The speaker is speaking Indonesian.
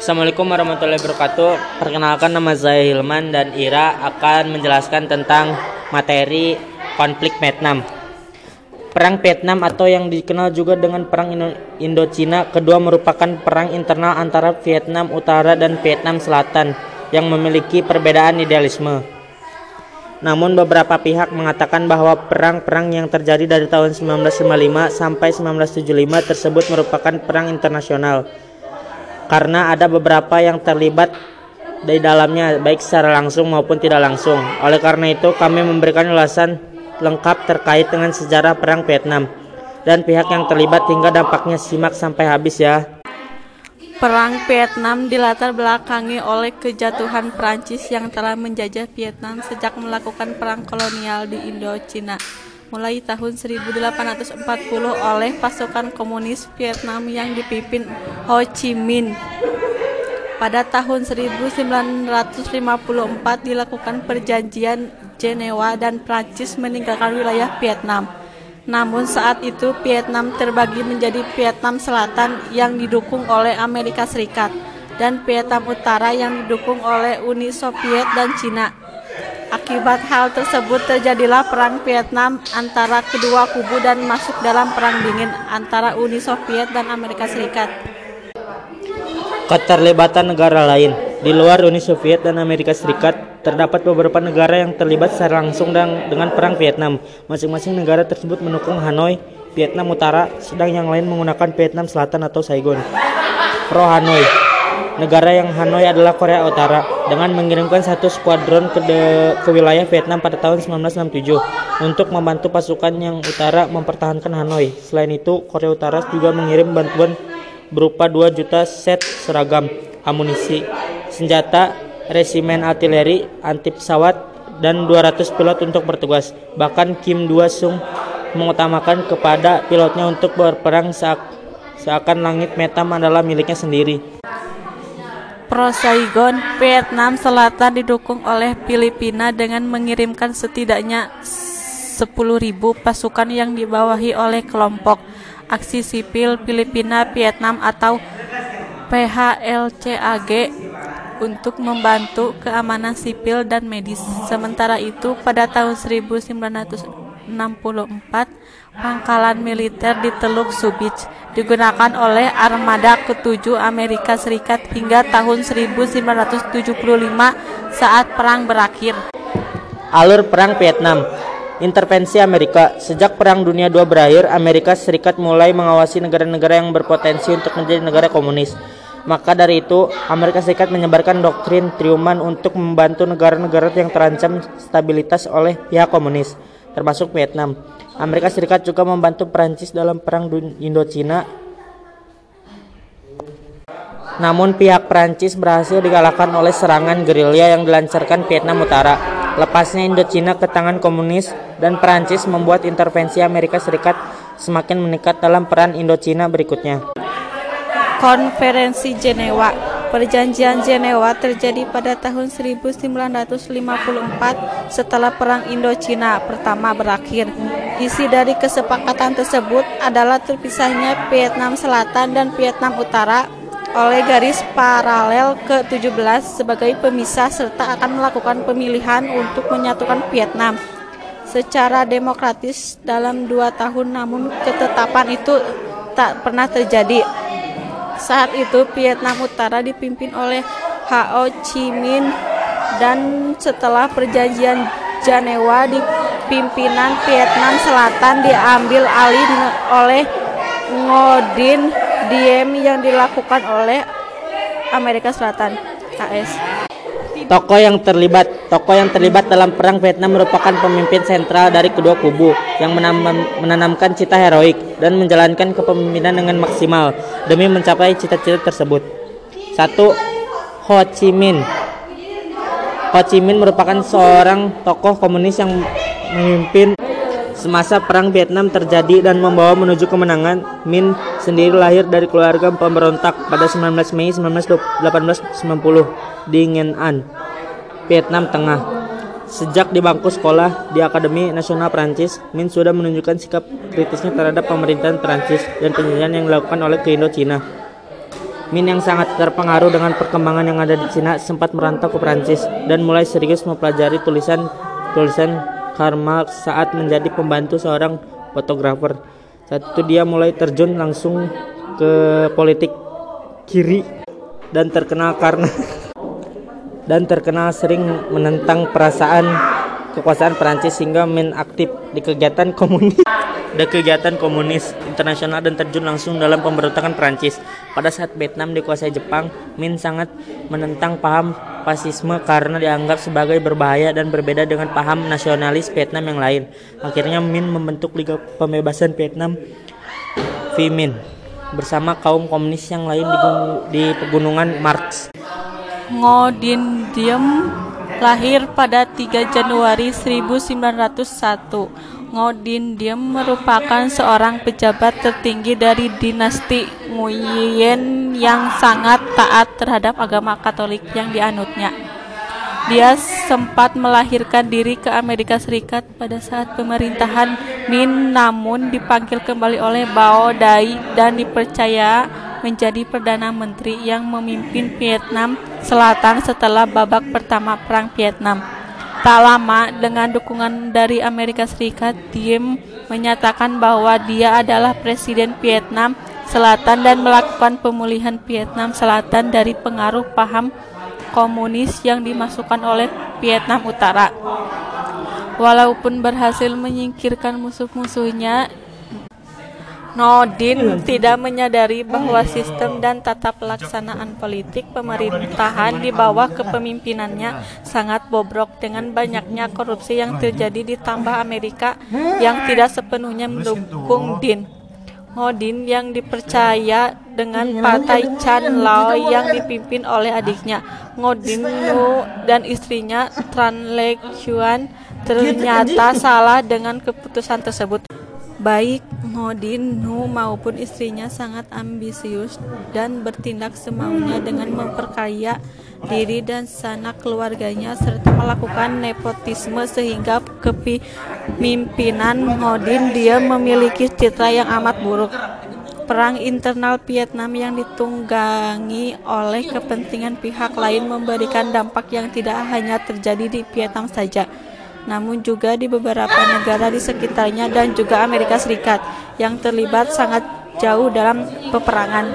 Assalamualaikum warahmatullahi wabarakatuh. Perkenalkan nama saya Hilman dan Ira akan menjelaskan tentang materi konflik Vietnam. Perang Vietnam atau yang dikenal juga dengan Perang Indochina kedua merupakan perang internal antara Vietnam Utara dan Vietnam Selatan yang memiliki perbedaan idealisme. Namun beberapa pihak mengatakan bahwa perang-perang yang terjadi dari tahun 1955 sampai 1975 tersebut merupakan perang internasional karena ada beberapa yang terlibat di dalamnya baik secara langsung maupun tidak langsung. Oleh karena itu kami memberikan ulasan lengkap terkait dengan sejarah perang Vietnam dan pihak yang terlibat hingga dampaknya simak sampai habis ya. Perang Vietnam dilatar belakangi oleh kejatuhan Prancis yang telah menjajah Vietnam sejak melakukan perang kolonial di Indochina mulai tahun 1840 oleh pasukan komunis Vietnam yang dipimpin Ho Chi Minh. Pada tahun 1954 dilakukan perjanjian Jenewa dan Prancis meninggalkan wilayah Vietnam. Namun saat itu Vietnam terbagi menjadi Vietnam Selatan yang didukung oleh Amerika Serikat dan Vietnam Utara yang didukung oleh Uni Soviet dan Cina. Akibat hal tersebut terjadilah perang Vietnam antara kedua kubu dan masuk dalam perang dingin antara Uni Soviet dan Amerika Serikat. Keterlibatan negara lain di luar Uni Soviet dan Amerika Serikat terdapat beberapa negara yang terlibat secara langsung dengan perang Vietnam. Masing-masing negara tersebut mendukung Hanoi, Vietnam Utara, sedang yang lain menggunakan Vietnam Selatan atau Saigon. Pro Hanoi Negara yang Hanoi adalah Korea Utara dengan mengirimkan satu skuadron ke, de, ke wilayah Vietnam pada tahun 1967 untuk membantu pasukan yang utara mempertahankan Hanoi. Selain itu, Korea Utara juga mengirim bantuan berupa 2 juta set seragam, amunisi, senjata, resimen artileri, anti pesawat, dan 200 pilot untuk bertugas. Bahkan Kim Do Sung mengutamakan kepada pilotnya untuk berperang seakan langit Metam adalah miliknya sendiri. Pro Saigon, Vietnam Selatan didukung oleh Filipina dengan mengirimkan setidaknya 10.000 pasukan yang dibawahi oleh kelompok aksi sipil Filipina Vietnam atau PHLCAG untuk membantu keamanan sipil dan medis. Sementara itu, pada tahun 1964 pangkalan militer di Teluk Subich digunakan oleh armada ketujuh Amerika Serikat hingga tahun 1975 saat perang berakhir. Alur Perang Vietnam Intervensi Amerika Sejak Perang Dunia II berakhir, Amerika Serikat mulai mengawasi negara-negara yang berpotensi untuk menjadi negara komunis. Maka dari itu, Amerika Serikat menyebarkan doktrin Truman untuk membantu negara-negara yang terancam stabilitas oleh pihak komunis termasuk Vietnam. Amerika Serikat juga membantu Prancis dalam Perang Indochina. Namun pihak Prancis berhasil dikalahkan oleh serangan gerilya yang dilancarkan Vietnam Utara. Lepasnya Indochina ke tangan komunis dan Prancis membuat intervensi Amerika Serikat semakin meningkat dalam peran Indochina berikutnya. Konferensi Jenewa Perjanjian Jenewa terjadi pada tahun 1954 setelah Perang Indochina pertama berakhir. Isi dari kesepakatan tersebut adalah terpisahnya Vietnam Selatan dan Vietnam Utara oleh garis paralel ke-17 sebagai pemisah serta akan melakukan pemilihan untuk menyatukan Vietnam secara demokratis dalam dua tahun namun ketetapan itu tak pernah terjadi saat itu Vietnam Utara dipimpin oleh Ho Chi Minh dan setelah perjanjian Janewa di pimpinan Vietnam Selatan diambil alih oleh Ngodin Diem yang dilakukan oleh Amerika Selatan AS. Tokoh yang terlibat Tokoh yang terlibat dalam perang Vietnam merupakan pemimpin sentral dari kedua kubu yang menanamkan cita heroik dan menjalankan kepemimpinan dengan maksimal demi mencapai cita-cita tersebut. Satu, Ho Chi Minh. Ho Chi Minh merupakan seorang tokoh komunis yang memimpin semasa perang Vietnam terjadi dan membawa menuju kemenangan. Minh sendiri lahir dari keluarga pemberontak pada 19 Mei 1890 di Nguyen An. Vietnam Tengah. Sejak di bangku sekolah di Akademi Nasional Prancis, Min sudah menunjukkan sikap kritisnya terhadap pemerintahan Prancis dan penjajahan yang dilakukan oleh ke Indochina. Min yang sangat terpengaruh dengan perkembangan yang ada di Cina sempat merantau ke Prancis dan mulai serius mempelajari tulisan-tulisan Karl Marx saat menjadi pembantu seorang fotografer. Saat itu dia mulai terjun langsung ke politik kiri dan terkenal karena dan terkenal sering menentang perasaan kekuasaan Prancis sehingga Min aktif di kegiatan komunis di kegiatan komunis internasional dan terjun langsung dalam pemberontakan Prancis. Pada saat Vietnam dikuasai Jepang, Min sangat menentang paham fasisme karena dianggap sebagai berbahaya dan berbeda dengan paham nasionalis Vietnam yang lain. Akhirnya Min membentuk Liga Pembebasan Vietnam VMin bersama kaum komunis yang lain di, di pegunungan Marx. Ngo Dinh Diem lahir pada 3 Januari 1901 Ngodin Diem merupakan seorang pejabat tertinggi dari dinasti Nguyen yang sangat taat terhadap agama Katolik yang dianutnya. Dia sempat melahirkan diri ke Amerika Serikat pada saat pemerintahan Min namun dipanggil kembali oleh Bao Dai dan dipercaya menjadi Perdana Menteri yang memimpin Vietnam Selatan setelah babak pertama Perang Vietnam. Tak lama, dengan dukungan dari Amerika Serikat, Diem menyatakan bahwa dia adalah Presiden Vietnam Selatan dan melakukan pemulihan Vietnam Selatan dari pengaruh paham komunis yang dimasukkan oleh Vietnam Utara. Walaupun berhasil menyingkirkan musuh-musuhnya, Nodin tidak menyadari bahwa sistem dan tata pelaksanaan politik pemerintahan di bawah kepemimpinannya sangat bobrok dengan banyaknya korupsi yang terjadi ditambah Amerika yang tidak sepenuhnya mendukung Din. Nodin yang dipercaya dengan Partai Chan Lao yang dipimpin oleh adiknya Ngodin Nu dan istrinya Tran Le Chuan ternyata salah dengan keputusan tersebut. Baik Ngodin Nu maupun istrinya sangat ambisius dan bertindak semaunya dengan memperkaya diri dan sanak keluarganya serta melakukan nepotisme sehingga kepemimpinan Ngodin dia memiliki citra yang amat buruk. Perang internal Vietnam yang ditunggangi oleh kepentingan pihak lain memberikan dampak yang tidak hanya terjadi di Vietnam saja namun juga di beberapa negara di sekitarnya dan juga Amerika Serikat yang terlibat sangat jauh dalam peperangan.